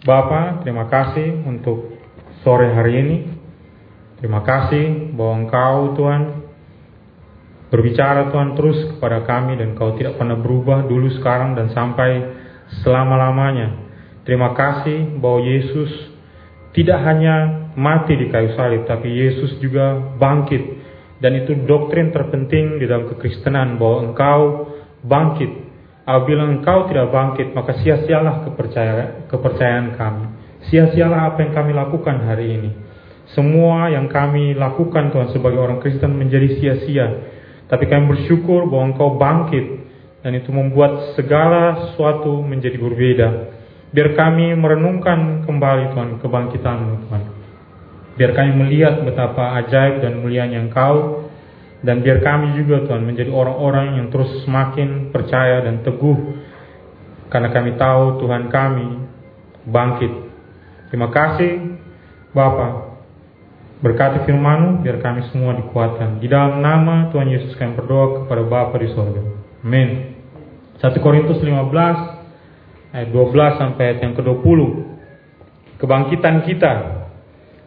Bapa, terima kasih untuk sore hari ini. Terima kasih bahwa Engkau Tuhan berbicara Tuhan terus kepada kami dan Kau tidak pernah berubah dulu sekarang dan sampai selama-lamanya. Terima kasih bahwa Yesus tidak hanya mati di kayu salib tapi Yesus juga bangkit dan itu doktrin terpenting di dalam kekristenan bahwa engkau bangkit. Apabila engkau tidak bangkit maka sia-sialah kepercayaan, kami. Sia-sialah apa yang kami lakukan hari ini. Semua yang kami lakukan Tuhan sebagai orang Kristen menjadi sia-sia. Tapi kami bersyukur bahwa Engkau bangkit dan itu membuat segala sesuatu menjadi berbeda. Biar kami merenungkan kembali Tuhan kebangkitan Tuhan. Biar kami melihat betapa ajaib dan mulianya Engkau dan biar kami juga Tuhan menjadi orang-orang yang terus semakin percaya dan teguh karena kami tahu Tuhan kami bangkit. Terima kasih Bapak Berkati firman biar kami semua dikuatkan. Di dalam nama Tuhan Yesus kami berdoa kepada Bapa di sorga. Amin. 1 Korintus 15 ayat 12 sampai ayat yang ke-20. Kebangkitan kita.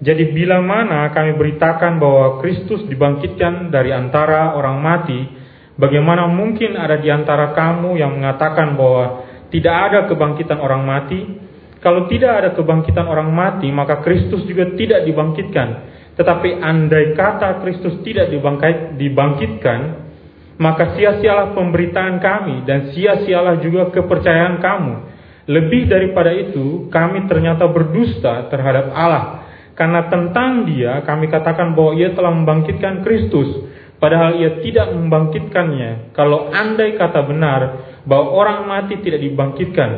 Jadi bila mana kami beritakan bahwa Kristus dibangkitkan dari antara orang mati, bagaimana mungkin ada di antara kamu yang mengatakan bahwa tidak ada kebangkitan orang mati? Kalau tidak ada kebangkitan orang mati, maka Kristus juga tidak dibangkitkan. Tetapi andai kata Kristus tidak dibangkitkan, maka sia-sialah pemberitaan kami dan sia-sialah juga kepercayaan kamu. Lebih daripada itu, kami ternyata berdusta terhadap Allah. Karena tentang dia kami katakan bahwa ia telah membangkitkan Kristus, padahal ia tidak membangkitkannya. Kalau andai kata benar bahwa orang mati tidak dibangkitkan,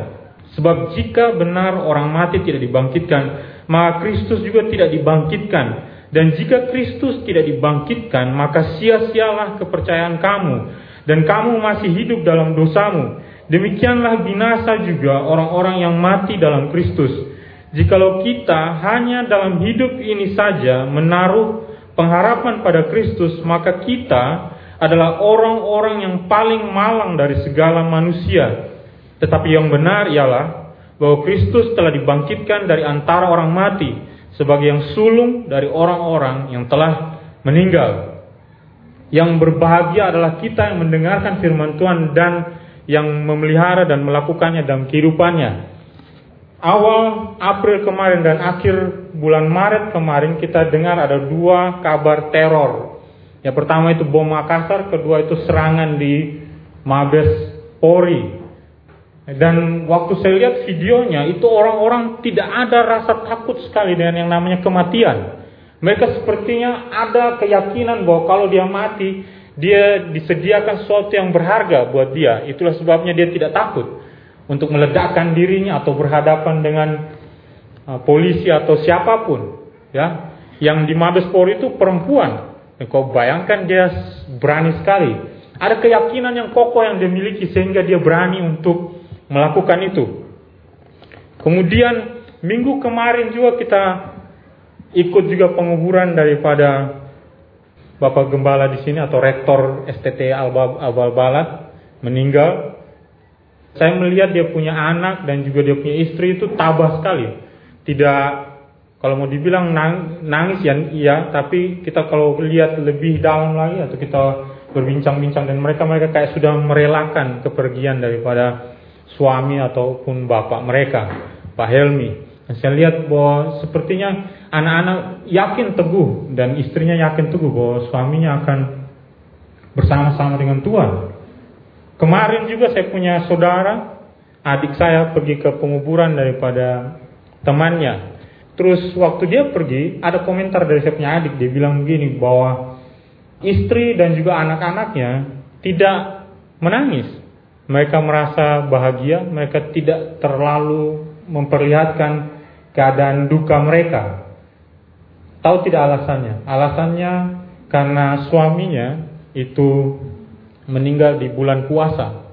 sebab jika benar orang mati tidak dibangkitkan, maka Kristus juga tidak dibangkitkan. Dan jika Kristus tidak dibangkitkan, maka sia-sialah kepercayaan kamu, dan kamu masih hidup dalam dosamu. Demikianlah binasa juga orang-orang yang mati dalam Kristus. Jikalau kita hanya dalam hidup ini saja menaruh pengharapan pada Kristus, maka kita adalah orang-orang yang paling malang dari segala manusia. Tetapi yang benar ialah bahwa Kristus telah dibangkitkan dari antara orang mati sebagai yang sulung dari orang-orang yang telah meninggal. Yang berbahagia adalah kita yang mendengarkan firman Tuhan dan yang memelihara dan melakukannya dalam kehidupannya. Awal April kemarin dan akhir bulan Maret kemarin kita dengar ada dua kabar teror. Yang pertama itu bom Makassar, kedua itu serangan di Mabes Polri. Dan waktu saya lihat videonya, itu orang-orang tidak ada rasa takut sekali dengan yang namanya kematian. Mereka sepertinya ada keyakinan bahwa kalau dia mati, dia disediakan sesuatu yang berharga buat dia. Itulah sebabnya dia tidak takut untuk meledakkan dirinya atau berhadapan dengan uh, polisi atau siapa pun. Ya, yang di Mabes Polri itu perempuan. Kau bayangkan dia berani sekali. Ada keyakinan yang kokoh yang dia miliki sehingga dia berani untuk melakukan itu. Kemudian minggu kemarin juga kita ikut juga penguburan daripada Bapak Gembala di sini atau Rektor STT Albal Balat meninggal. Saya melihat dia punya anak dan juga dia punya istri itu tabah sekali. Tidak kalau mau dibilang nangis ya iya, tapi kita kalau lihat lebih dalam lagi atau kita berbincang-bincang dan mereka mereka kayak sudah merelakan kepergian daripada suami ataupun bapak mereka, Pak Helmi. Dan saya lihat bahwa sepertinya anak-anak yakin teguh dan istrinya yakin teguh bahwa suaminya akan bersama-sama dengan Tuhan. Kemarin juga saya punya saudara, adik saya pergi ke penguburan daripada temannya. Terus waktu dia pergi, ada komentar dari saya punya adik, dia bilang begini bahwa istri dan juga anak-anaknya tidak menangis mereka merasa bahagia, mereka tidak terlalu memperlihatkan keadaan duka mereka. Tahu tidak alasannya? Alasannya karena suaminya itu meninggal di bulan puasa.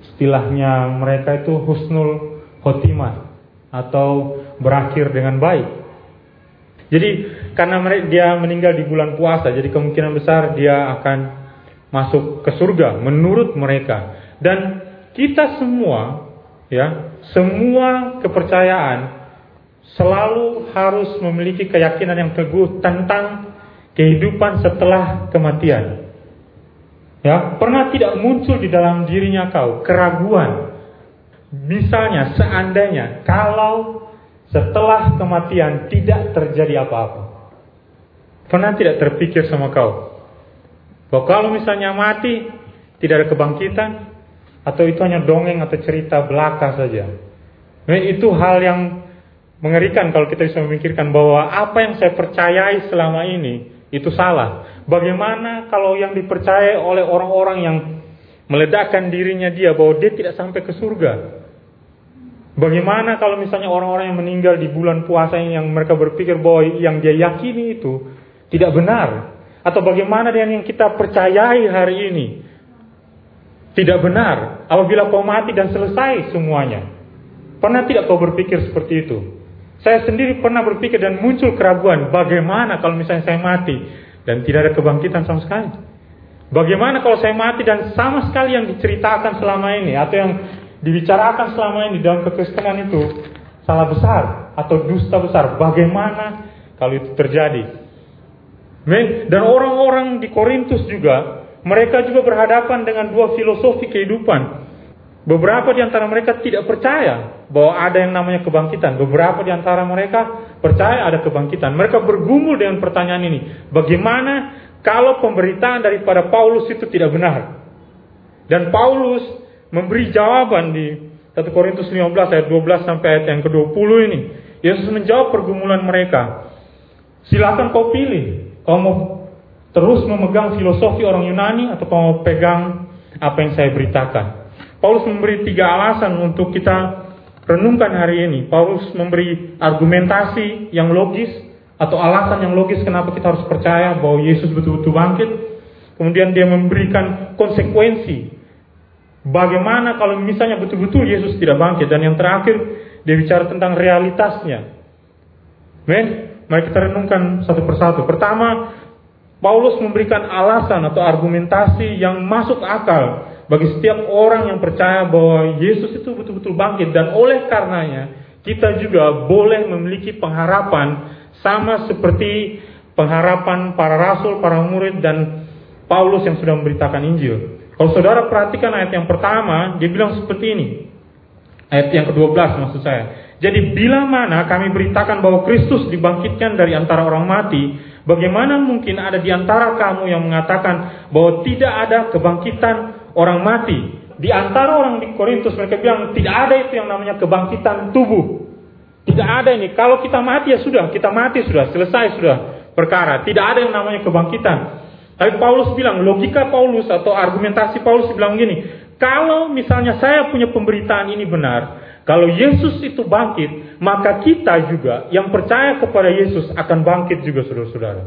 Istilahnya mereka itu husnul khotimah atau berakhir dengan baik. Jadi karena dia meninggal di bulan puasa, jadi kemungkinan besar dia akan masuk ke surga menurut mereka. Dan kita semua ya, semua kepercayaan selalu harus memiliki keyakinan yang teguh tentang kehidupan setelah kematian. Ya, pernah tidak muncul di dalam dirinya kau keraguan. Misalnya, seandainya kalau setelah kematian tidak terjadi apa-apa. Pernah tidak terpikir sama kau bahwa kalau misalnya mati tidak ada kebangkitan atau itu hanya dongeng atau cerita belaka saja. Nah, itu hal yang mengerikan kalau kita bisa memikirkan bahwa apa yang saya percayai selama ini itu salah. Bagaimana kalau yang dipercaya oleh orang-orang yang meledakkan dirinya dia bahwa dia tidak sampai ke surga? Bagaimana kalau misalnya orang-orang yang meninggal di bulan puasa yang mereka berpikir bahwa yang dia yakini itu tidak benar? Atau bagaimana dengan yang kita percayai hari ini? Tidak benar apabila kau mati dan selesai semuanya. Pernah tidak kau berpikir seperti itu? Saya sendiri pernah berpikir dan muncul keraguan, bagaimana kalau misalnya saya mati dan tidak ada kebangkitan sama sekali? Bagaimana kalau saya mati dan sama sekali yang diceritakan selama ini atau yang dibicarakan selama ini dalam kekristenan itu salah besar atau dusta besar? Bagaimana kalau itu terjadi? Dan orang-orang di Korintus juga, mereka juga berhadapan dengan dua filosofi kehidupan. Beberapa di antara mereka tidak percaya bahwa ada yang namanya kebangkitan. Beberapa di antara mereka percaya ada kebangkitan. Mereka bergumul dengan pertanyaan ini. Bagaimana kalau pemberitaan daripada Paulus itu tidak benar? Dan Paulus memberi jawaban di 1 Korintus 15 ayat 12 sampai ayat yang ke-20 ini. Yesus menjawab pergumulan mereka. Silakan kau pilih. Kau mau terus memegang filosofi orang Yunani atau kau mau pegang apa yang saya beritakan? Paulus memberi tiga alasan untuk kita renungkan hari ini. Paulus memberi argumentasi yang logis atau alasan yang logis kenapa kita harus percaya bahwa Yesus betul-betul bangkit. Kemudian dia memberikan konsekuensi. Bagaimana kalau misalnya betul-betul Yesus tidak bangkit. Dan yang terakhir dia bicara tentang realitasnya. Men, mari kita renungkan satu persatu. Pertama, Paulus memberikan alasan atau argumentasi yang masuk akal bagi setiap orang yang percaya bahwa Yesus itu betul-betul bangkit dan oleh karenanya kita juga boleh memiliki pengharapan sama seperti pengharapan para rasul, para murid dan Paulus yang sudah memberitakan Injil. Kalau saudara perhatikan ayat yang pertama, dia bilang seperti ini. Ayat yang ke-12 maksud saya. Jadi bila mana kami beritakan bahwa Kristus dibangkitkan dari antara orang mati, bagaimana mungkin ada di antara kamu yang mengatakan bahwa tidak ada kebangkitan orang mati. Di antara orang di Korintus mereka bilang tidak ada itu yang namanya kebangkitan tubuh. Tidak ada ini. Kalau kita mati ya sudah, kita mati sudah, selesai sudah perkara. Tidak ada yang namanya kebangkitan. Tapi Paulus bilang, logika Paulus atau argumentasi Paulus bilang gini, kalau misalnya saya punya pemberitaan ini benar, kalau Yesus itu bangkit, maka kita juga yang percaya kepada Yesus akan bangkit juga saudara-saudara.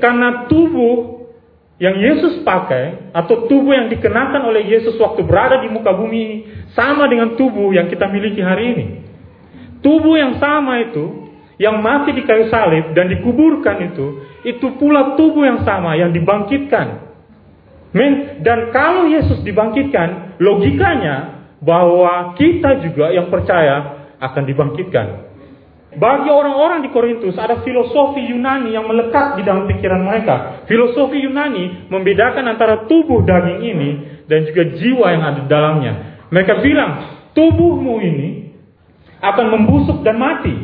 Karena tubuh yang Yesus pakai atau tubuh yang dikenakan oleh Yesus waktu berada di muka bumi ini sama dengan tubuh yang kita miliki hari ini. Tubuh yang sama itu yang mati di kayu salib dan dikuburkan itu itu pula tubuh yang sama yang dibangkitkan. Men, dan kalau Yesus dibangkitkan, logikanya bahwa kita juga yang percaya akan dibangkitkan. Bagi orang-orang di Korintus ada filosofi Yunani yang melekat di dalam pikiran mereka. Filosofi Yunani membedakan antara tubuh daging ini dan juga jiwa yang ada di dalamnya. Mereka bilang, tubuhmu ini akan membusuk dan mati.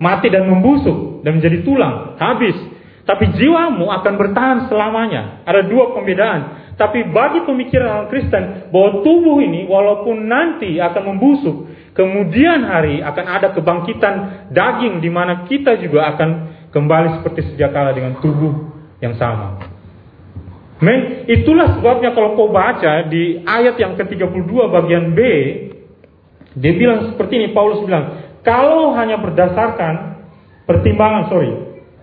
Mati dan membusuk dan menjadi tulang, habis. Tapi jiwamu akan bertahan selamanya. Ada dua pembedaan. Tapi bagi pemikiran orang Kristen bahwa tubuh ini walaupun nanti akan membusuk, kemudian hari akan ada kebangkitan daging di mana kita juga akan kembali seperti sejak kala dengan tubuh yang sama. Men, itulah sebabnya kalau kau baca di ayat yang ke-32 bagian B, dia bilang seperti ini, Paulus bilang, kalau hanya berdasarkan pertimbangan, sorry,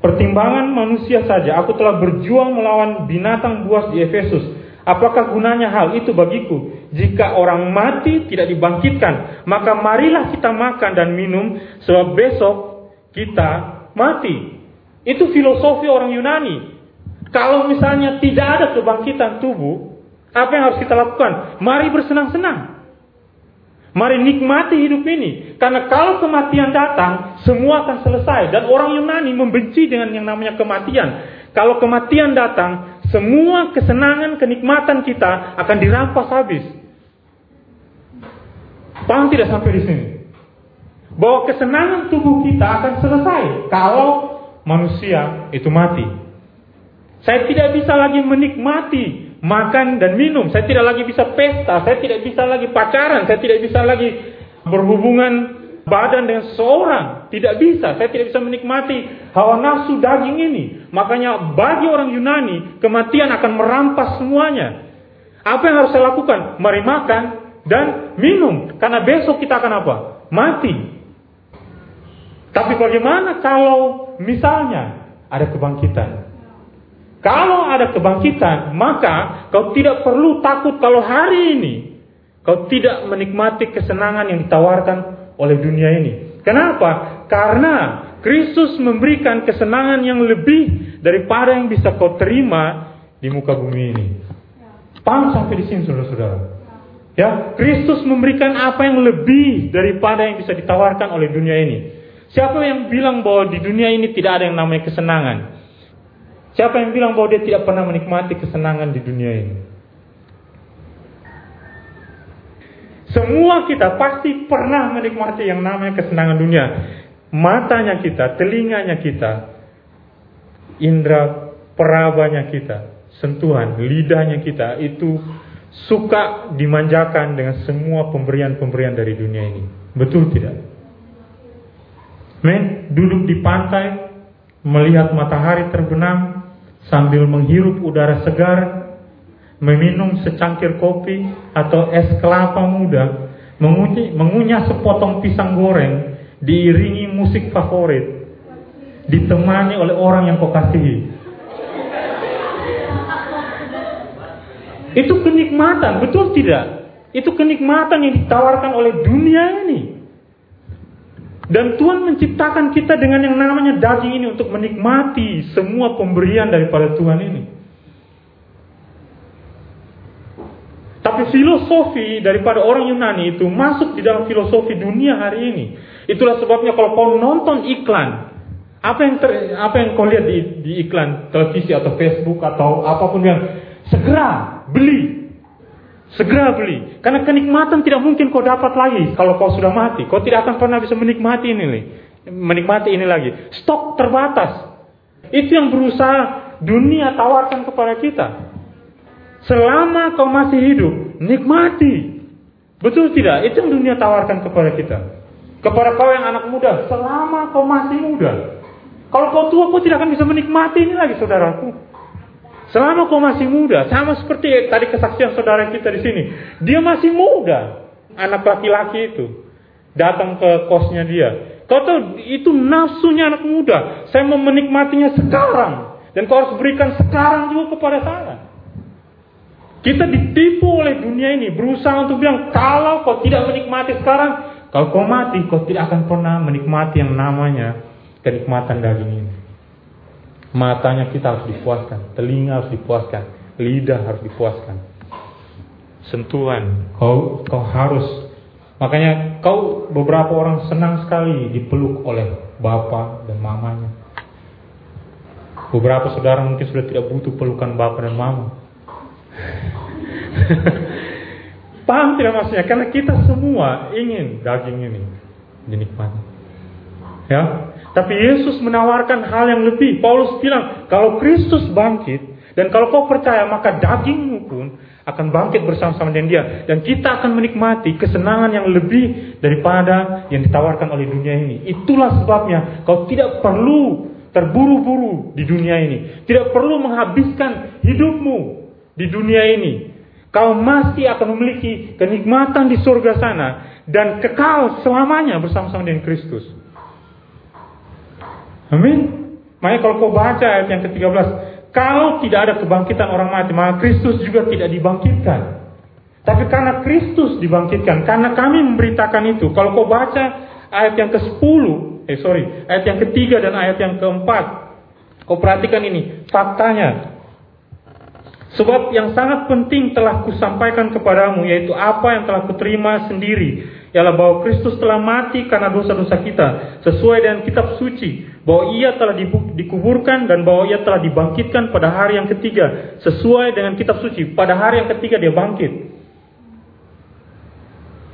pertimbangan manusia saja, aku telah berjuang melawan binatang buas di Efesus, Apakah gunanya hal itu bagiku? Jika orang mati tidak dibangkitkan, maka marilah kita makan dan minum, sebab besok kita mati. Itu filosofi orang Yunani. Kalau misalnya tidak ada kebangkitan tubuh, apa yang harus kita lakukan? Mari bersenang-senang. Mari nikmati hidup ini. Karena kalau kematian datang, semua akan selesai. Dan orang Yunani membenci dengan yang namanya kematian. Kalau kematian datang, semua kesenangan, kenikmatan kita akan dirampas habis. Paham tidak sampai di sini? Bahwa kesenangan tubuh kita akan selesai kalau manusia itu mati. Saya tidak bisa lagi menikmati makan dan minum. Saya tidak lagi bisa pesta, saya tidak bisa lagi pacaran, saya tidak bisa lagi berhubungan badan dengan seorang. Tidak bisa, saya tidak bisa menikmati hawa nafsu daging ini. Makanya bagi orang Yunani, kematian akan merampas semuanya. Apa yang harus saya lakukan? Mari makan dan minum. Karena besok kita akan apa? Mati. Tapi bagaimana kalau misalnya ada kebangkitan? Kalau ada kebangkitan, maka kau tidak perlu takut kalau hari ini kau tidak menikmati kesenangan yang ditawarkan oleh dunia ini. Kenapa? Karena Kristus memberikan kesenangan yang lebih daripada yang bisa kau terima di muka bumi ini. Paham sampai di sini saudara-saudara? Ya, Kristus memberikan apa yang lebih daripada yang bisa ditawarkan oleh dunia ini. Siapa yang bilang bahwa di dunia ini tidak ada yang namanya kesenangan? Siapa yang bilang bahwa dia tidak pernah menikmati kesenangan di dunia ini? Semua kita pasti pernah menikmati yang namanya kesenangan dunia. Matanya kita, telinganya kita, indera perabanya kita, sentuhan, lidahnya kita itu suka dimanjakan dengan semua pemberian-pemberian dari dunia ini. Betul tidak? Men, duduk di pantai, melihat matahari terbenam, sambil menghirup udara segar, meminum secangkir kopi atau es kelapa muda, mengunyah sepotong pisang goreng, diiringi musik favorit, ditemani oleh orang yang kau kasihi. Itu kenikmatan, betul tidak? Itu kenikmatan yang ditawarkan oleh dunia ini. Dan Tuhan menciptakan kita dengan yang namanya daging ini untuk menikmati semua pemberian daripada Tuhan ini. Tapi filosofi daripada orang Yunani itu masuk di dalam filosofi dunia hari ini. Itulah sebabnya kalau kau nonton iklan, apa yang ter, apa yang kau lihat di, di iklan televisi atau Facebook atau apa pun yang segera beli, Segera beli. Karena kenikmatan tidak mungkin kau dapat lagi kalau kau sudah mati. Kau tidak akan pernah bisa menikmati ini. Menikmati ini lagi. Stok terbatas. Itu yang berusaha dunia tawarkan kepada kita. Selama kau masih hidup, nikmati. Betul tidak? Itu yang dunia tawarkan kepada kita. Kepada kau yang anak muda, selama kau masih muda. Kalau kau tua, kau tidak akan bisa menikmati ini lagi, saudaraku. Selama kau masih muda, sama seperti tadi kesaksian saudara kita di sini, dia masih muda, anak laki-laki itu datang ke kosnya dia. Kau tahu itu nafsunya anak muda. Saya mau menikmatinya sekarang dan kau harus berikan sekarang juga kepada saya. Kita ditipu oleh dunia ini, berusaha untuk bilang kalau kau tidak menikmati sekarang, kalau kau mati, kau tidak akan pernah menikmati yang namanya kenikmatan daging ini. Matanya kita harus dipuaskan, telinga harus dipuaskan, lidah harus dipuaskan. Sentuhan, kau kau harus. Makanya kau beberapa orang senang sekali dipeluk oleh bapak dan mamanya. Beberapa saudara mungkin sudah tidak butuh pelukan bapak dan mama. Paham tidak maksudnya? Karena kita semua ingin daging ini dinikmati. Ya, tapi Yesus menawarkan hal yang lebih. Paulus bilang, kalau Kristus bangkit, dan kalau kau percaya, maka dagingmu pun akan bangkit bersama-sama dengan dia. Dan kita akan menikmati kesenangan yang lebih daripada yang ditawarkan oleh dunia ini. Itulah sebabnya kau tidak perlu terburu-buru di dunia ini. Tidak perlu menghabiskan hidupmu di dunia ini. Kau masih akan memiliki kenikmatan di surga sana. Dan kekal selamanya bersama-sama dengan Kristus. Amin. Makanya kalau kau baca ayat yang ke-13, kalau tidak ada kebangkitan orang mati, maka Kristus juga tidak dibangkitkan. Tapi karena Kristus dibangkitkan, karena kami memberitakan itu. Kalau kau baca ayat yang ke-10, eh sorry, ayat yang ketiga dan ayat yang keempat, kau perhatikan ini, faktanya. Sebab yang sangat penting telah kusampaikan kepadamu, yaitu apa yang telah kuterima sendiri, ialah bahwa Kristus telah mati karena dosa-dosa kita sesuai dengan kitab suci bahwa ia telah dikuburkan dan bahwa ia telah dibangkitkan pada hari yang ketiga sesuai dengan kitab suci pada hari yang ketiga dia bangkit.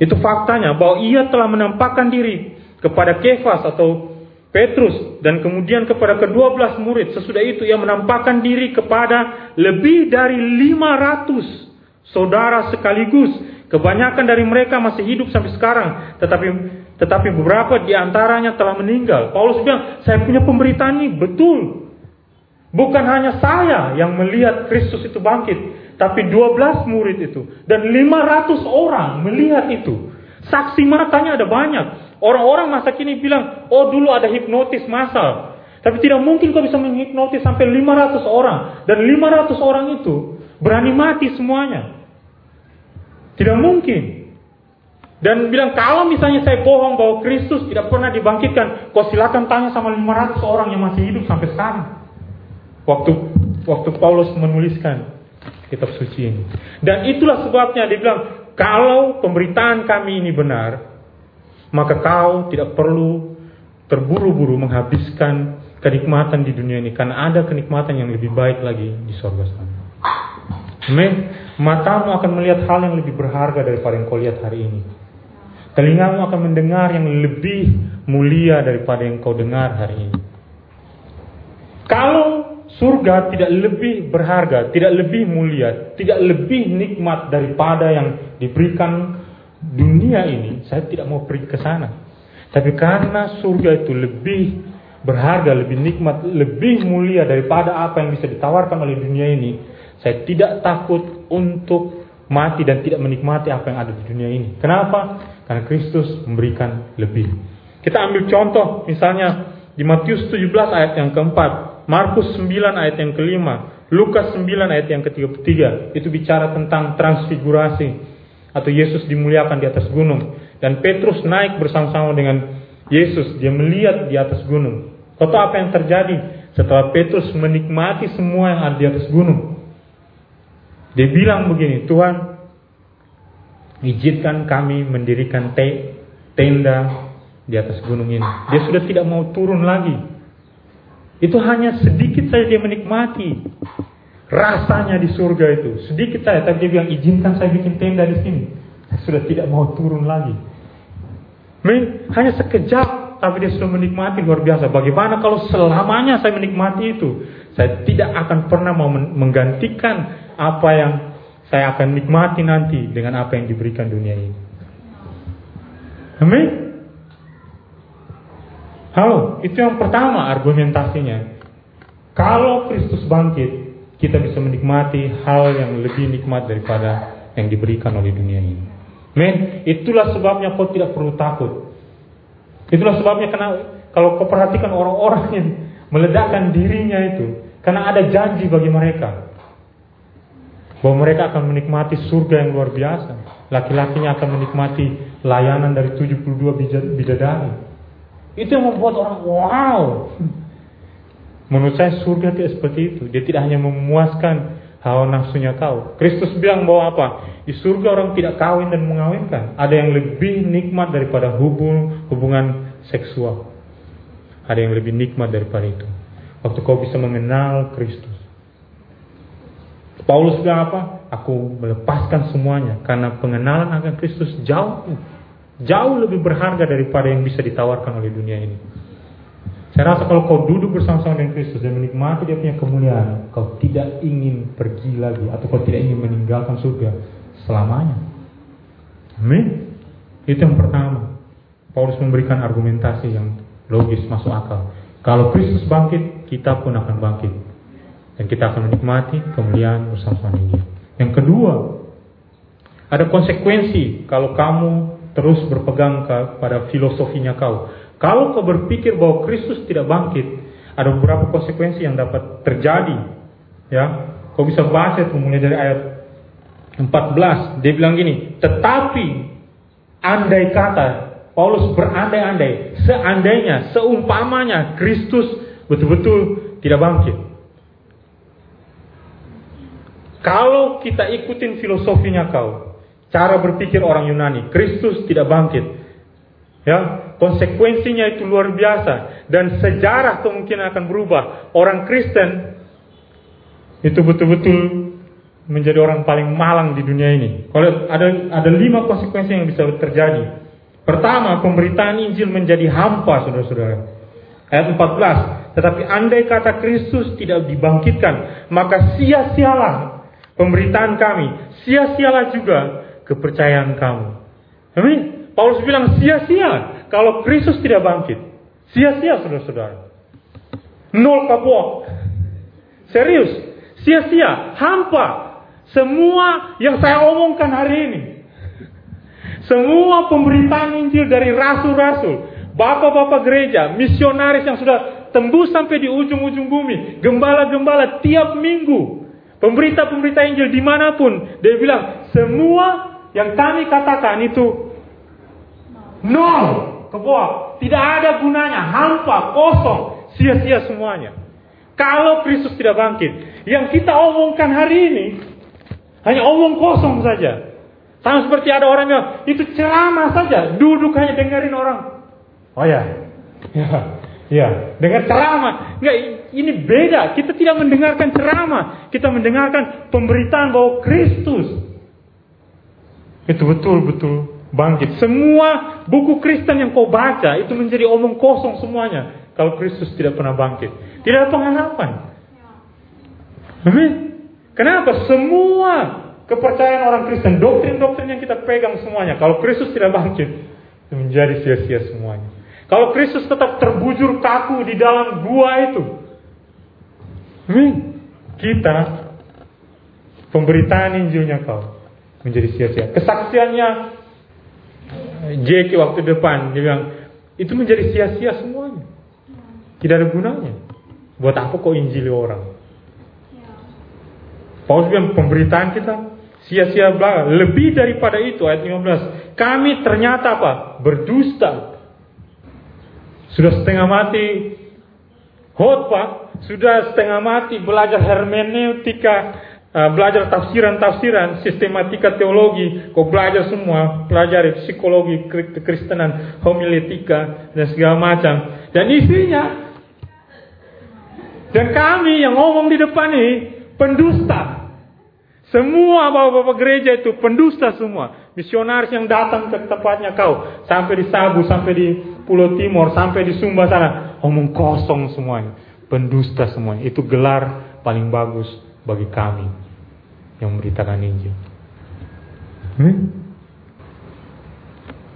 Itu faktanya bahwa ia telah menampakkan diri kepada Kefas atau Petrus dan kemudian kepada kedua belas murid sesudah itu ia menampakkan diri kepada lebih dari 500 saudara sekaligus Kebanyakan dari mereka masih hidup sampai sekarang, tetapi tetapi beberapa di antaranya telah meninggal. Paulus bilang, saya punya pemberitaan ini betul. Bukan hanya saya yang melihat Kristus itu bangkit, tapi 12 murid itu dan 500 orang melihat itu. Saksi matanya ada banyak. Orang-orang masa kini bilang, oh dulu ada hipnotis massal. Tapi tidak mungkin kau bisa menghipnotis sampai 500 orang. Dan 500 orang itu berani mati semuanya. Tidak mungkin. Dan bilang kalau misalnya saya bohong bahwa Kristus tidak pernah dibangkitkan, kau silakan tanya sama 500 orang yang masih hidup sampai sekarang. Waktu waktu Paulus menuliskan kitab suci ini. Dan itulah sebabnya dia bilang, kalau pemberitaan kami ini benar, maka kau tidak perlu terburu-buru menghabiskan kenikmatan di dunia ini karena ada kenikmatan yang lebih baik lagi di sorga sana. Amin. Matamu akan melihat hal yang lebih berharga daripada yang kau lihat hari ini. Telingamu akan mendengar yang lebih mulia daripada yang kau dengar hari ini. Kalau surga tidak lebih berharga, tidak lebih mulia, tidak lebih nikmat daripada yang diberikan dunia ini, saya tidak mau pergi ke sana. Tapi karena surga itu lebih berharga, lebih nikmat, lebih mulia daripada apa yang bisa ditawarkan oleh dunia ini, saya tidak takut untuk mati dan tidak menikmati apa yang ada di dunia ini. Kenapa? Karena Kristus memberikan lebih. Kita ambil contoh misalnya di Matius 17 ayat yang keempat, Markus 9 ayat yang kelima, Lukas 9 ayat yang ketiga. Itu bicara tentang transfigurasi atau Yesus dimuliakan di atas gunung dan Petrus naik bersama-sama dengan Yesus. Dia melihat di atas gunung. Tahu apa yang terjadi setelah Petrus menikmati semua yang ada di atas gunung? Dia bilang begini, Tuhan, izinkan kami mendirikan te tenda di atas gunung ini. Dia sudah tidak mau turun lagi. Itu hanya sedikit saja dia menikmati rasanya di surga itu. Sedikit saja, tapi dia bilang izinkan saya bikin tenda di sini. Saya sudah tidak mau turun lagi. Men, hanya sekejap, tapi dia sudah menikmati luar biasa. Bagaimana kalau selamanya saya menikmati itu? Saya tidak akan pernah mau menggantikan apa yang saya akan nikmati nanti dengan apa yang diberikan dunia ini. Amin. Halo, itu yang pertama argumentasinya. Kalau Kristus bangkit, kita bisa menikmati hal yang lebih nikmat daripada yang diberikan oleh dunia ini. Men, itulah sebabnya kau tidak perlu takut. Itulah sebabnya karena kalau kau perhatikan orang-orang yang meledakkan dirinya itu, karena ada janji bagi mereka bahwa mereka akan menikmati surga yang luar biasa. Laki-lakinya akan menikmati layanan dari 72 bidadari. Itu yang membuat orang wow. Menurut saya surga tidak seperti itu. Dia tidak hanya memuaskan hawa nafsunya kau. Kristus bilang bahwa apa? Di surga orang tidak kawin dan mengawinkan. Ada yang lebih nikmat daripada hubung, hubungan seksual. Ada yang lebih nikmat daripada itu. Waktu kau bisa mengenal Kristus. Paulus bilang apa? Aku melepaskan semuanya karena pengenalan akan Kristus jauh jauh lebih berharga daripada yang bisa ditawarkan oleh dunia ini. Saya rasa kalau kau duduk bersama-sama dengan Kristus dan menikmati dia punya kemuliaan, kau tidak ingin pergi lagi atau kau tidak ingin meninggalkan surga selamanya. Amin. Itu yang pertama. Paulus memberikan argumentasi yang logis masuk akal. Kalau Kristus bangkit, kita pun akan bangkit dan kita akan menikmati kemuliaan bersama dia. Yang kedua, ada konsekuensi kalau kamu terus berpegang pada filosofinya kau. Kalau kau berpikir bahwa Kristus tidak bangkit, ada beberapa konsekuensi yang dapat terjadi. Ya, kau bisa baca itu mulai dari ayat 14. Dia bilang gini, tetapi andai kata Paulus berandai-andai, seandainya, seumpamanya Kristus betul-betul tidak bangkit. Kalau kita ikutin filosofinya kau, cara berpikir orang Yunani, Kristus tidak bangkit. Ya, konsekuensinya itu luar biasa dan sejarah kemungkinan akan berubah. Orang Kristen itu betul-betul menjadi orang paling malang di dunia ini. Kalau ada ada lima konsekuensi yang bisa terjadi. Pertama, pemberitaan Injil menjadi hampa, saudara-saudara. Ayat 14. Tetapi andai kata Kristus tidak dibangkitkan, maka sia-sialah pemberitaan kami, sia-sialah juga kepercayaan kamu. Amin. Paulus bilang sia-sia kalau Kristus tidak bangkit. Sia-sia saudara-saudara. Nol kapok. Serius. Sia-sia. Hampa. Semua yang saya omongkan hari ini. Semua pemberitaan Injil dari rasul-rasul. Bapak-bapak gereja. Misionaris yang sudah tembus sampai di ujung-ujung bumi. Gembala-gembala tiap minggu. Pemberita-pemberita Injil di mana pun. Dia bilang semua yang kami katakan itu Nol. Kebuang. Tidak ada gunanya. Hampa. Kosong. Sia-sia semuanya. Kalau Kristus tidak bangkit. Yang kita omongkan hari ini. Hanya omong kosong saja. Sama seperti ada orang yang itu ceramah saja. Duduk hanya dengerin orang. Oh ya. Ya. Ya, dengar ceramah. Enggak, ini beda. Kita tidak mendengarkan ceramah. Kita mendengarkan pemberitaan bahwa Kristus itu betul-betul bangkit. Semua buku Kristen yang kau baca itu menjadi omong kosong semuanya. Kalau Kristus tidak pernah bangkit. Tidak ada pengharapan. Amin. Kenapa? Semua kepercayaan orang Kristen, doktrin-doktrin yang kita pegang semuanya. Kalau Kristus tidak bangkit, itu menjadi sia-sia semuanya. Kalau Kristus tetap terbujur kaku di dalam gua itu. Amin. Kita pemberitaan Injilnya kau menjadi sia-sia. Kesaksiannya JK waktu depan dia bilang itu menjadi sia-sia semuanya. Tidak ada gunanya. Buat apa kok injili orang? Paulus bilang pemberitaan kita sia-sia belaka. Lebih daripada itu ayat 15. Kami ternyata apa? Berdusta. Sudah setengah mati khotbah, sudah setengah mati belajar hermeneutika, uh, belajar tafsiran-tafsiran, sistematika teologi, kau belajar semua, pelajari psikologi kekristenan, homiletika dan segala macam. Dan isinya dan kami yang ngomong di depan ini pendusta. Semua bapak-bapak gereja itu pendusta semua. Misionaris yang datang ke tempatnya kau. Sampai di Sabu, sampai di Pulau Timur, sampai di Sumba sana. Omong kosong semuanya. Pendusta semuanya. Itu gelar paling bagus bagi kami yang memberitakan Injil. Hmm?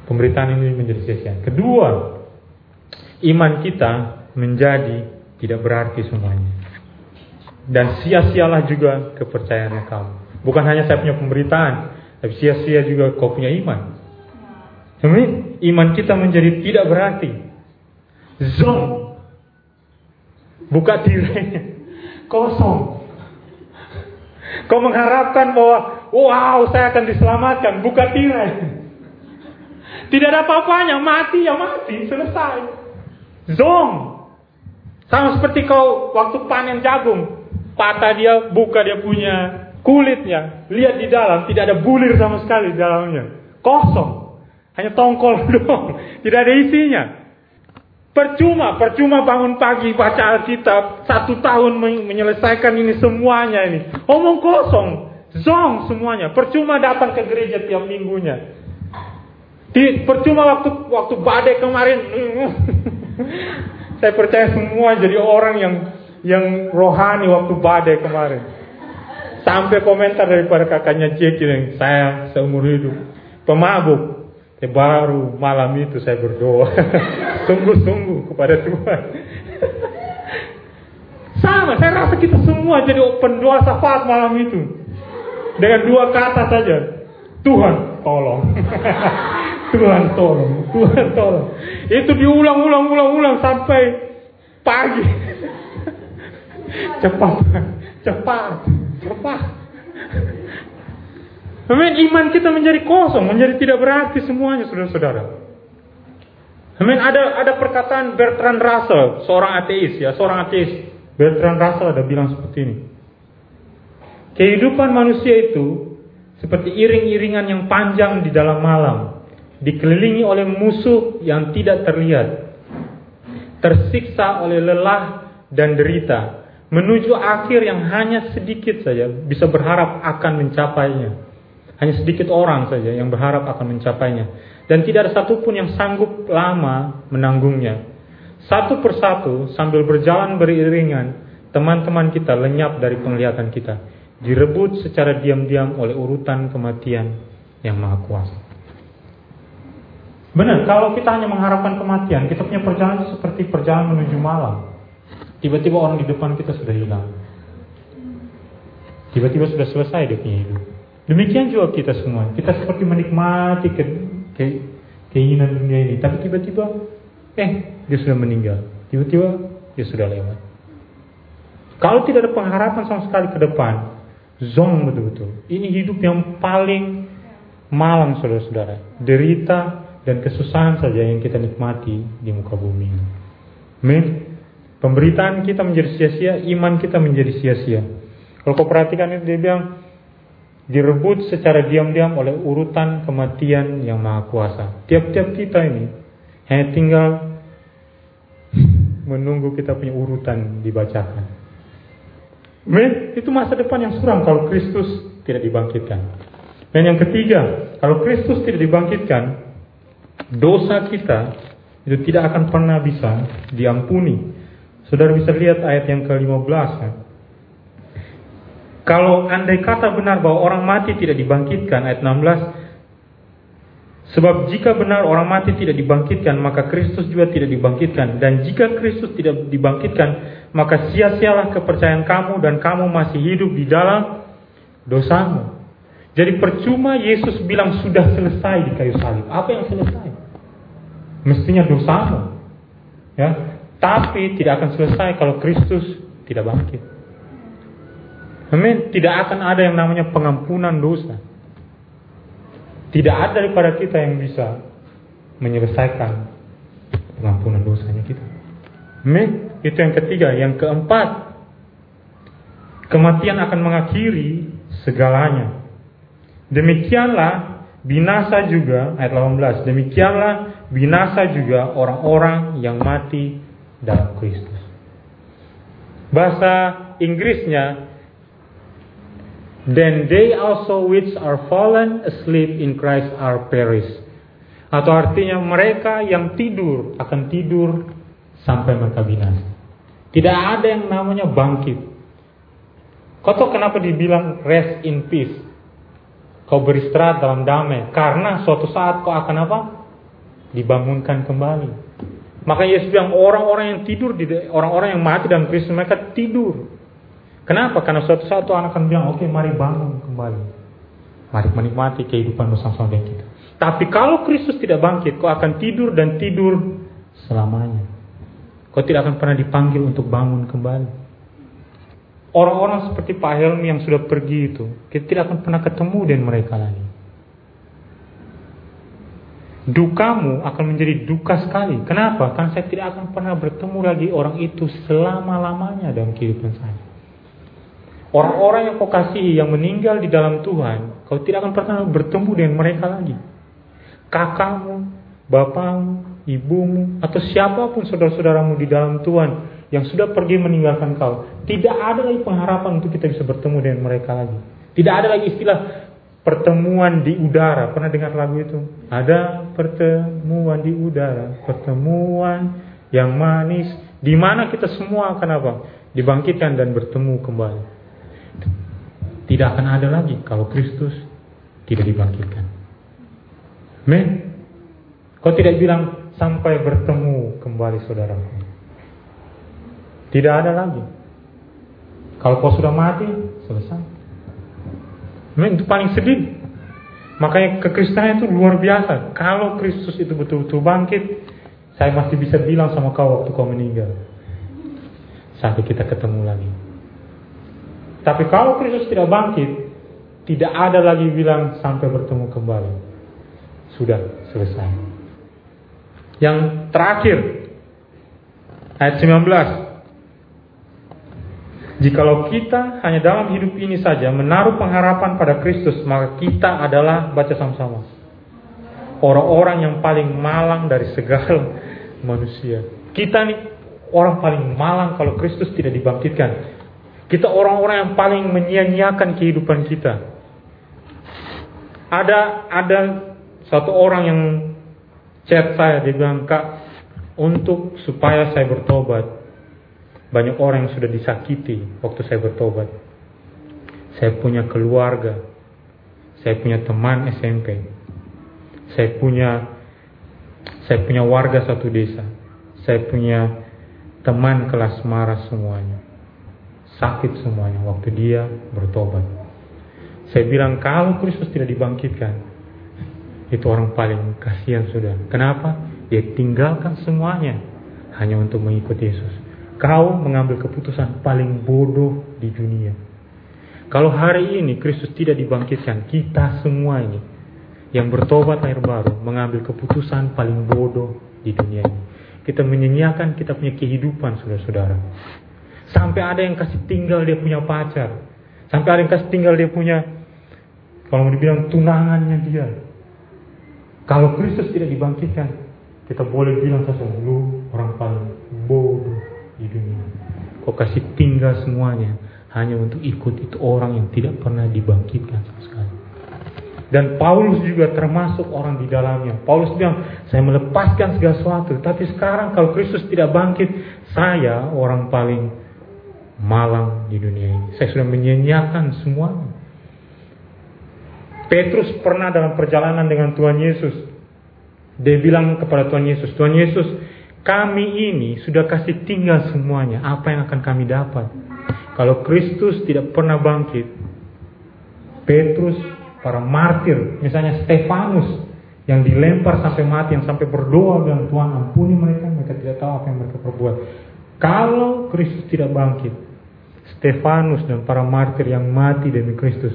Pemberitaan ini menjadi sia-sia. Kedua, iman kita menjadi tidak berarti semuanya. Dan sia-sialah juga kepercayaannya kamu. Bukan hanya saya punya pemberitaan, tapi sia-sia juga kau punya iman. Amin. Iman kita menjadi tidak berarti. Zong. Buka tirainya. Kosong. Kau mengharapkan bahwa wow saya akan diselamatkan, buka tirai. Tidak ada apa-apanya, mati ya mati, selesai. Zong. Sama seperti kau waktu panen jagung, patah dia, buka dia punya kulitnya, lihat di dalam tidak ada bulir sama sekali di dalamnya, kosong, hanya tongkol doang, tidak ada isinya. Percuma, percuma bangun pagi baca Alkitab satu tahun menyelesaikan ini semuanya ini. Omong kosong, zong semuanya. Percuma datang ke gereja tiap minggunya. Di, percuma waktu waktu badai kemarin. Saya percaya semua jadi orang yang yang rohani waktu badai kemarin. Sampai komentar daripada kakaknya Jeki yang saya seumur hidup pemabuk. Eh, baru malam itu saya berdoa sungguh-sungguh kepada Tuhan. Sama, saya rasa kita semua jadi pendoa syafaat malam itu. Dengan dua kata saja. Tuhan tolong. Tuhan tolong. Tuhan tolong. Itu diulang-ulang-ulang-ulang sampai pagi. cepat. Cepat. Cepat. Amin. Iman kita menjadi kosong, menjadi tidak berarti semuanya, saudara-saudara. Amin. Ada ada perkataan Bertrand Russell, seorang ateis ya, seorang ateis. Bertrand Russell ada bilang seperti ini. Kehidupan manusia itu seperti iring-iringan yang panjang di dalam malam. dikelilingi oleh musuh yang tidak terlihat, tersiksa oleh lelah dan derita, menuju akhir yang hanya sedikit saja bisa berharap akan mencapainya. Hanya sedikit orang saja yang berharap akan mencapainya. Dan tidak ada satupun yang sanggup lama menanggungnya. Satu persatu sambil berjalan beriringan, teman-teman kita lenyap dari penglihatan kita. Direbut secara diam-diam oleh urutan kematian yang maha kuasa. Benar, kalau kita hanya mengharapkan kematian, kita punya perjalanan seperti perjalanan menuju malam. Tiba-tiba orang di depan kita sudah hilang. Tiba-tiba sudah selesai dia punya hidup. Demikian juga kita semua. Kita seperti menikmati ke, ke, keinginan dunia ini. Tapi tiba-tiba, eh, dia sudah meninggal. Tiba-tiba, dia sudah lewat. Kalau tidak ada pengharapan sama sekali ke depan, zong betul-betul. Ini hidup yang paling malam, saudara-saudara. Derita dan kesusahan saja yang kita nikmati di muka bumi. Amin. Pemberitaan kita menjadi sia-sia, iman kita menjadi sia-sia. Kalau kau perhatikan itu dia bilang direbut secara diam-diam oleh urutan kematian yang maha kuasa. Tiap-tiap kita ini hanya tinggal menunggu kita punya urutan dibacakan. Men, itu masa depan yang suram kalau Kristus tidak dibangkitkan. Dan yang ketiga, kalau Kristus tidak dibangkitkan, dosa kita itu tidak akan pernah bisa diampuni. Saudara bisa lihat ayat yang ke-15 ya. Kalau andai kata benar bahwa orang mati tidak dibangkitkan ayat 16 Sebab jika benar orang mati tidak dibangkitkan maka Kristus juga tidak dibangkitkan dan jika Kristus tidak dibangkitkan maka sia-sialah kepercayaan kamu dan kamu masih hidup di dalam dosamu. Jadi percuma Yesus bilang sudah selesai di kayu salib. Apa yang selesai? Mestinya dosamu. Ya, tapi tidak akan selesai kalau Kristus tidak bangkit. Amin. Tidak akan ada yang namanya pengampunan dosa. Tidak ada daripada kita yang bisa menyelesaikan pengampunan dosanya kita. Amin. Itu yang ketiga. Yang keempat, kematian akan mengakhiri segalanya. Demikianlah binasa juga ayat 18. Demikianlah binasa juga orang-orang yang mati dalam Kristus. Bahasa Inggrisnya Then they also which are fallen asleep in Christ are perished. Atau artinya mereka yang tidur akan tidur sampai mereka binasa. Tidak ada yang namanya bangkit. Kau tahu kenapa dibilang rest in peace? Kau beristirahat dalam damai. Karena suatu saat kau akan apa? Dibangunkan kembali. Maka Yesus bilang orang-orang yang tidur orang-orang yang mati dalam Kristus mereka tidur. Kenapa? Karena suatu saat Tuhan akan bilang, oke okay, mari bangun kembali. Mari menikmati kehidupan bersama-sama dengan kita. Tapi kalau Kristus tidak bangkit, kau akan tidur dan tidur selamanya. Kau tidak akan pernah dipanggil untuk bangun kembali. Orang-orang seperti Pak Helmi yang sudah pergi itu, kita tidak akan pernah ketemu dengan mereka lagi dukamu akan menjadi duka sekali. Kenapa? Karena saya tidak akan pernah bertemu lagi orang itu selama-lamanya dalam kehidupan saya. Orang-orang yang kau kasihi yang meninggal di dalam Tuhan, kau tidak akan pernah bertemu dengan mereka lagi. Kakakmu, bapakmu, ibumu, atau siapa pun saudara-saudaramu di dalam Tuhan yang sudah pergi meninggalkan kau, tidak ada lagi pengharapan untuk kita bisa bertemu dengan mereka lagi. Tidak ada lagi istilah pertemuan di udara. Pernah dengar lagu itu? Ada pertemuan di udara, pertemuan yang manis, di mana kita semua akan apa? Dibangkitkan dan bertemu kembali. Tidak akan ada lagi kalau Kristus tidak dibangkitkan. Men, kau tidak bilang sampai bertemu kembali saudaraku. Tidak ada lagi. Kalau kau sudah mati, selesai. Memang itu paling sedih. Makanya kekristenan itu luar biasa. Kalau Kristus itu betul-betul bangkit, saya masih bisa bilang sama kau waktu kau meninggal. Sampai kita ketemu lagi. Tapi kalau Kristus tidak bangkit, tidak ada lagi bilang sampai bertemu kembali. Sudah selesai. Yang terakhir, ayat 19. Jikalau kita hanya dalam hidup ini saja menaruh pengharapan pada Kristus, maka kita adalah baca sama-sama. orang-orang yang paling malang dari segala manusia. Kita nih orang paling malang kalau Kristus tidak dibangkitkan. Kita orang-orang yang paling menyia-nyiakan kehidupan kita. Ada ada satu orang yang chat saya dia bilang kak untuk supaya saya bertobat banyak orang yang sudah disakiti waktu saya bertobat. Saya punya keluarga, saya punya teman SMP, saya punya saya punya warga satu desa, saya punya teman kelas marah semuanya sakit semuanya waktu dia bertobat. Saya bilang kalau Kristus tidak dibangkitkan, itu orang paling kasihan sudah. Kenapa? Dia tinggalkan semuanya hanya untuk mengikuti Yesus. Kau mengambil keputusan paling bodoh di dunia. Kalau hari ini Kristus tidak dibangkitkan, kita semua ini yang bertobat air baru mengambil keputusan paling bodoh di dunia ini. Kita menyanyiakan kita punya kehidupan, saudara-saudara. Sampai ada yang kasih tinggal dia punya pacar. Sampai ada yang kasih tinggal dia punya, kalau mau dibilang tunangannya dia. Kalau Kristus tidak dibangkitkan, kita boleh bilang saja, lu orang paling bodoh di dunia. Kau kasih tinggal semuanya hanya untuk ikut itu orang yang tidak pernah dibangkitkan sama sekali. Dan Paulus juga termasuk orang di dalamnya. Paulus bilang, saya melepaskan segala sesuatu. Tapi sekarang kalau Kristus tidak bangkit, saya orang paling malang di dunia ini. Saya sudah menyanyiakan semuanya. Petrus pernah dalam perjalanan dengan Tuhan Yesus. Dia bilang kepada Tuhan Yesus, Tuhan Yesus, kami ini sudah kasih tinggal semuanya. Apa yang akan kami dapat? Kalau Kristus tidak pernah bangkit, Petrus, para martir, misalnya Stefanus, yang dilempar sampai mati, yang sampai berdoa dengan Tuhan ampuni mereka, mereka tidak tahu apa yang mereka perbuat. Kalau Kristus tidak bangkit, Stefanus dan para martir yang mati demi Kristus,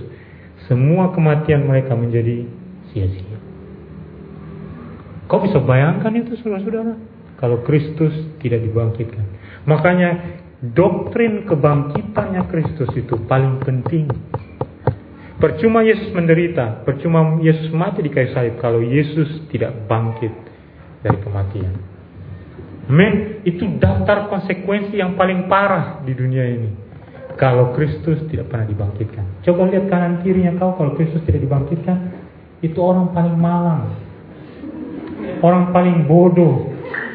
semua kematian mereka menjadi sia-sia. Kau bisa bayangkan itu saudara-saudara? Kalau Kristus tidak dibangkitkan. Makanya doktrin kebangkitannya Kristus itu paling penting. Percuma Yesus menderita, percuma Yesus mati di kayu salib kalau Yesus tidak bangkit dari kematian. Men, itu daftar konsekuensi yang paling parah di dunia ini. Kalau Kristus tidak pernah dibangkitkan. Coba lihat kanan kirinya kau kalau Kristus tidak dibangkitkan, itu orang paling malang. Orang paling bodoh.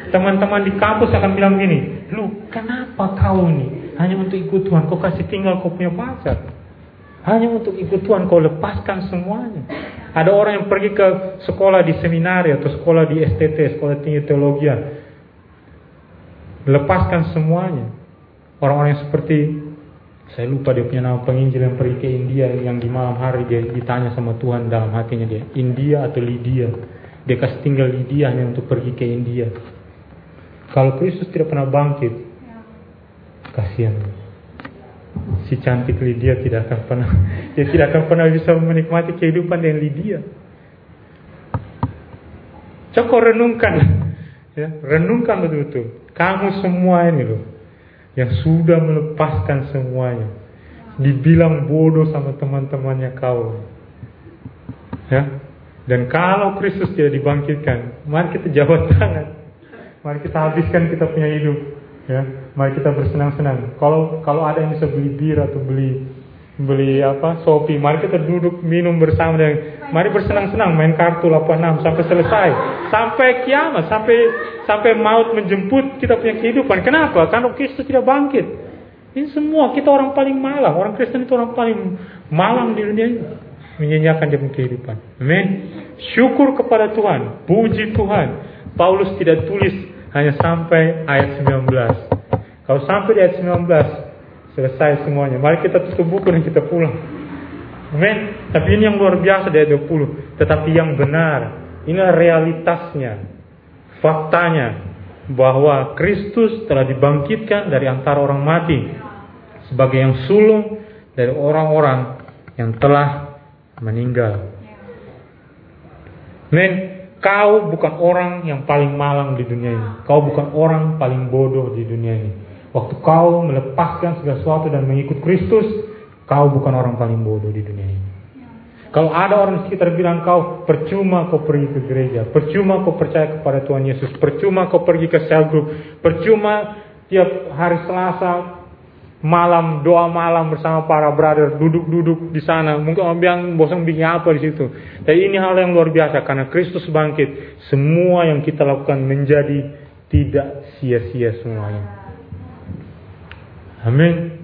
Teman-teman di kampus akan bilang gini, lu kenapa kau nih hanya untuk ikut Tuhan, kau kasih tinggal kau punya pacar. Hanya untuk ikut Tuhan kau lepaskan semuanya. Ada orang yang pergi ke sekolah di seminari atau sekolah di STT, sekolah tinggi teologi lepaskan semuanya. Orang-orang yang seperti saya lupa dia punya nama penginjil yang pergi ke India yang di malam hari dia ditanya sama Tuhan dalam hatinya dia India atau Lydia. Dia kasih tinggal Lydia hanya untuk pergi ke India. Kalau Kristus tidak pernah bangkit, kasihan. Si cantik Lydia tidak akan pernah dia tidak akan pernah bisa menikmati kehidupan dengan Lydia. Coba renungkan, ya, renungkan betul-betul. Kamu semua ini loh yang sudah melepaskan semuanya. Dibilang bodoh sama teman-temannya kau. Ya. Dan kalau Kristus tidak dibangkitkan, mari kita jawab tangan. Mari kita habiskan kita punya hidup. Ya. Mari kita bersenang-senang. Kalau kalau ada yang bisa beli bir atau beli beli apa Sopi, mari kita duduk minum bersama dan mari bersenang-senang main kartu 86 sampai selesai, sampai kiamat, sampai sampai maut menjemput kita punya kehidupan. Kenapa? Karena Kristus tidak bangkit. Ini semua kita orang paling malang, orang Kristen itu orang paling malang di dunia ini. Menyanyiakan dia kehidupan. Amin. Syukur kepada Tuhan, puji Tuhan. Paulus tidak tulis hanya sampai ayat 19. Kalau sampai di ayat 19, Selesai semuanya. Mari kita tutup buku dan kita pulang. Amin. Tapi ini yang luar biasa dari 20. Tetapi yang benar. Inilah realitasnya. Faktanya. Bahwa Kristus telah dibangkitkan dari antara orang mati. Sebagai yang sulung dari orang-orang yang telah meninggal. Amin. Kau bukan orang yang paling malang di dunia ini. Kau bukan orang paling bodoh di dunia ini. Waktu kau melepaskan segala sesuatu dan mengikut Kristus, kau bukan orang paling bodoh di dunia ini. Kalau ada orang di sekitar bilang kau percuma kau pergi ke gereja, percuma kau percaya kepada Tuhan Yesus, percuma kau pergi ke sel group, percuma tiap hari Selasa malam doa malam bersama para brother duduk-duduk di sana. Mungkin orang bilang bosan bikin apa di situ. Tapi ini hal yang luar biasa karena Kristus bangkit. Semua yang kita lakukan menjadi tidak sia-sia semuanya. Amin.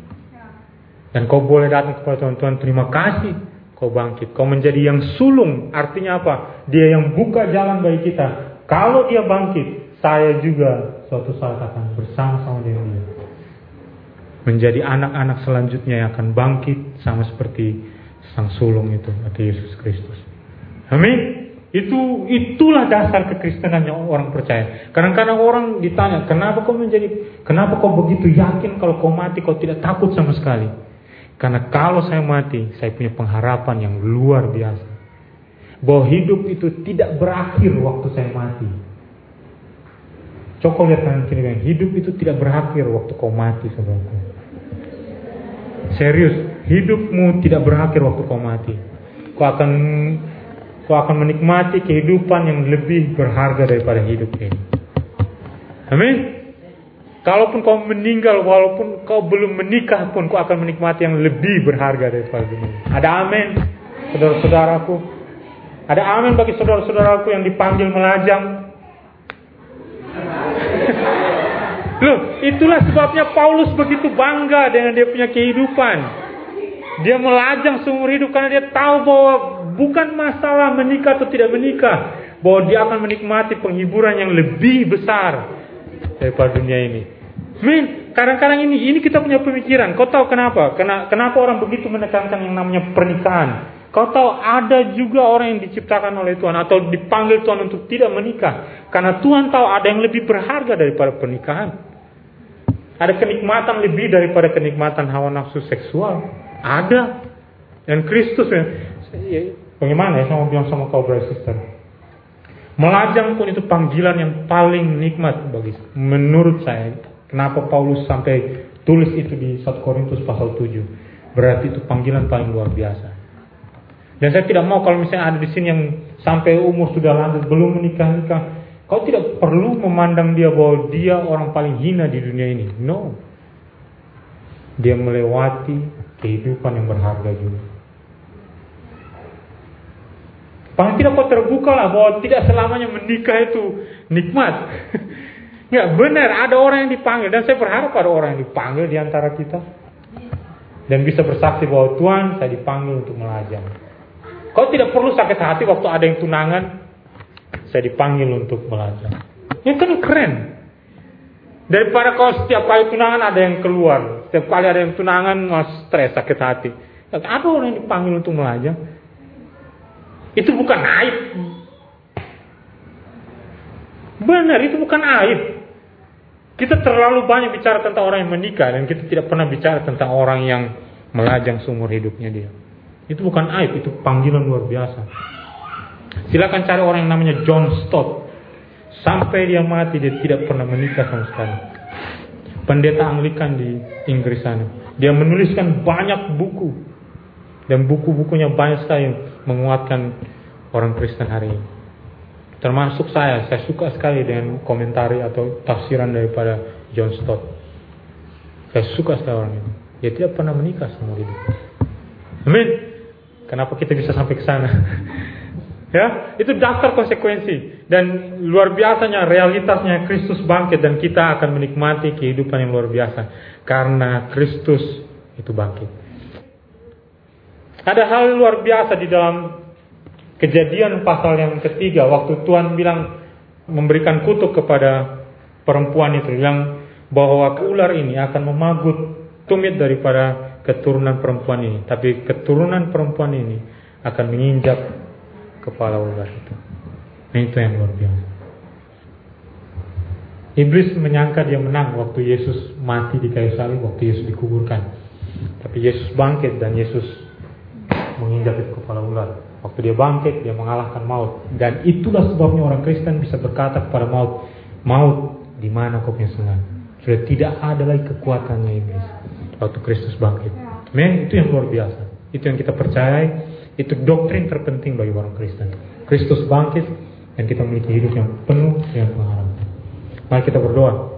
Dan kau boleh datang kepada Tuhan, Tuhan terima kasih kau bangkit. Kau menjadi yang sulung, artinya apa? Dia yang buka jalan bagi kita. Kalau dia bangkit, saya juga suatu saat akan bersama-sama dengan dia. Menjadi anak-anak selanjutnya yang akan bangkit sama seperti sang sulung itu, atau Yesus Kristus. Amin. Itu itulah dasar kekristenan yang orang percaya. Kadang-kadang orang ditanya, kenapa kau menjadi, kenapa kau begitu yakin kalau kau mati kau tidak takut sama sekali? Karena kalau saya mati, saya punya pengharapan yang luar biasa. Bahwa hidup itu tidak berakhir waktu saya mati. Coba lihat kanan kiri hidup itu tidak berakhir waktu kau mati saudaraku. Serius, hidupmu tidak berakhir waktu kau mati. Kau akan kau akan menikmati kehidupan yang lebih berharga daripada hidup ini. Amin. Kalaupun kau meninggal, walaupun kau belum menikah pun, kau akan menikmati yang lebih berharga daripada dunia. Ada amin, saudara-saudaraku. Ada amin bagi saudara-saudaraku yang dipanggil melajang. Loh, itulah sebabnya Paulus begitu bangga dengan dia punya kehidupan. Dia melajang seumur hidup karena dia tahu bahwa bukan masalah menikah atau tidak menikah. Bahwa dia akan menikmati penghiburan yang lebih besar daripada dunia ini. Min, kadang-kadang ini ini kita punya pemikiran. Kau tahu kenapa? Kena, kenapa orang begitu menekankan yang namanya pernikahan? Kau tahu ada juga orang yang diciptakan oleh Tuhan atau dipanggil Tuhan untuk tidak menikah. Karena Tuhan tahu ada yang lebih berharga daripada pernikahan. Ada kenikmatan lebih daripada kenikmatan hawa nafsu seksual. Ada. Dan Kristus bagaimana ya sama bilang sama kau brother sister? Melajang pun itu panggilan yang paling nikmat bagi menurut saya. Kenapa Paulus sampai tulis itu di 1 Korintus pasal 7? Berarti itu panggilan paling luar biasa. Dan saya tidak mau kalau misalnya ada di sini yang sampai umur sudah lanjut belum menikah nikah, kau tidak perlu memandang dia bahwa dia orang paling hina di dunia ini. No. Dia melewati kehidupan yang berharga juga. Paling tidak kau terbuka lah bahwa tidak selamanya menikah itu nikmat. Ya benar, ada orang yang dipanggil dan saya berharap ada orang yang dipanggil di antara kita dan bisa bersaksi bahwa Tuhan saya dipanggil untuk melajang. Kau tidak perlu sakit hati waktu ada yang tunangan, saya dipanggil untuk melajang. Ya kan keren. Daripada kau setiap kali tunangan ada yang keluar, setiap kali ada yang tunangan mas stres sakit hati. Ada orang yang dipanggil untuk melajang. Itu bukan aib. Benar, itu bukan aib. Kita terlalu banyak bicara tentang orang yang menikah dan kita tidak pernah bicara tentang orang yang melajang seumur hidupnya dia. Itu bukan aib, itu panggilan luar biasa. Silakan cari orang yang namanya John Stott. Sampai dia mati dia tidak pernah menikah sama sekali. Pendeta Anglikan di Inggris sana. Dia menuliskan banyak buku dan buku-bukunya banyak sekali menguatkan orang Kristen hari ini. Termasuk saya, saya suka sekali dengan komentari atau tafsiran daripada John Stott. Saya suka sekali orang ini. Dia tidak pernah menikah sama hidup. Amin. Kenapa kita bisa sampai ke sana? ya, itu daftar konsekuensi dan luar biasanya realitasnya Kristus bangkit dan kita akan menikmati kehidupan yang luar biasa karena Kristus itu bangkit. Ada hal luar biasa di dalam kejadian pasal yang ketiga waktu Tuhan bilang memberikan kutuk kepada perempuan itu yang bahwa ular ini akan memagut tumit daripada keturunan perempuan ini. Tapi keturunan perempuan ini akan menginjak kepala ular itu. Nah itu yang luar biasa. Iblis menyangka dia menang waktu Yesus mati di kayu salib waktu Yesus dikuburkan. Tapi Yesus bangkit dan Yesus menginjak itu kepala ular. Waktu dia bangkit, dia mengalahkan maut. Dan itulah sebabnya orang Kristen bisa berkata kepada maut, maut di mana kau punya senang? Sudah tidak ada lagi kekuatannya iblis. Waktu Kristus bangkit. Men, itu yang luar biasa. Itu yang kita percaya, Itu doktrin terpenting bagi orang Kristen. Kristus bangkit dan kita memiliki hidup yang penuh dengan pengharapan. Mari kita berdoa.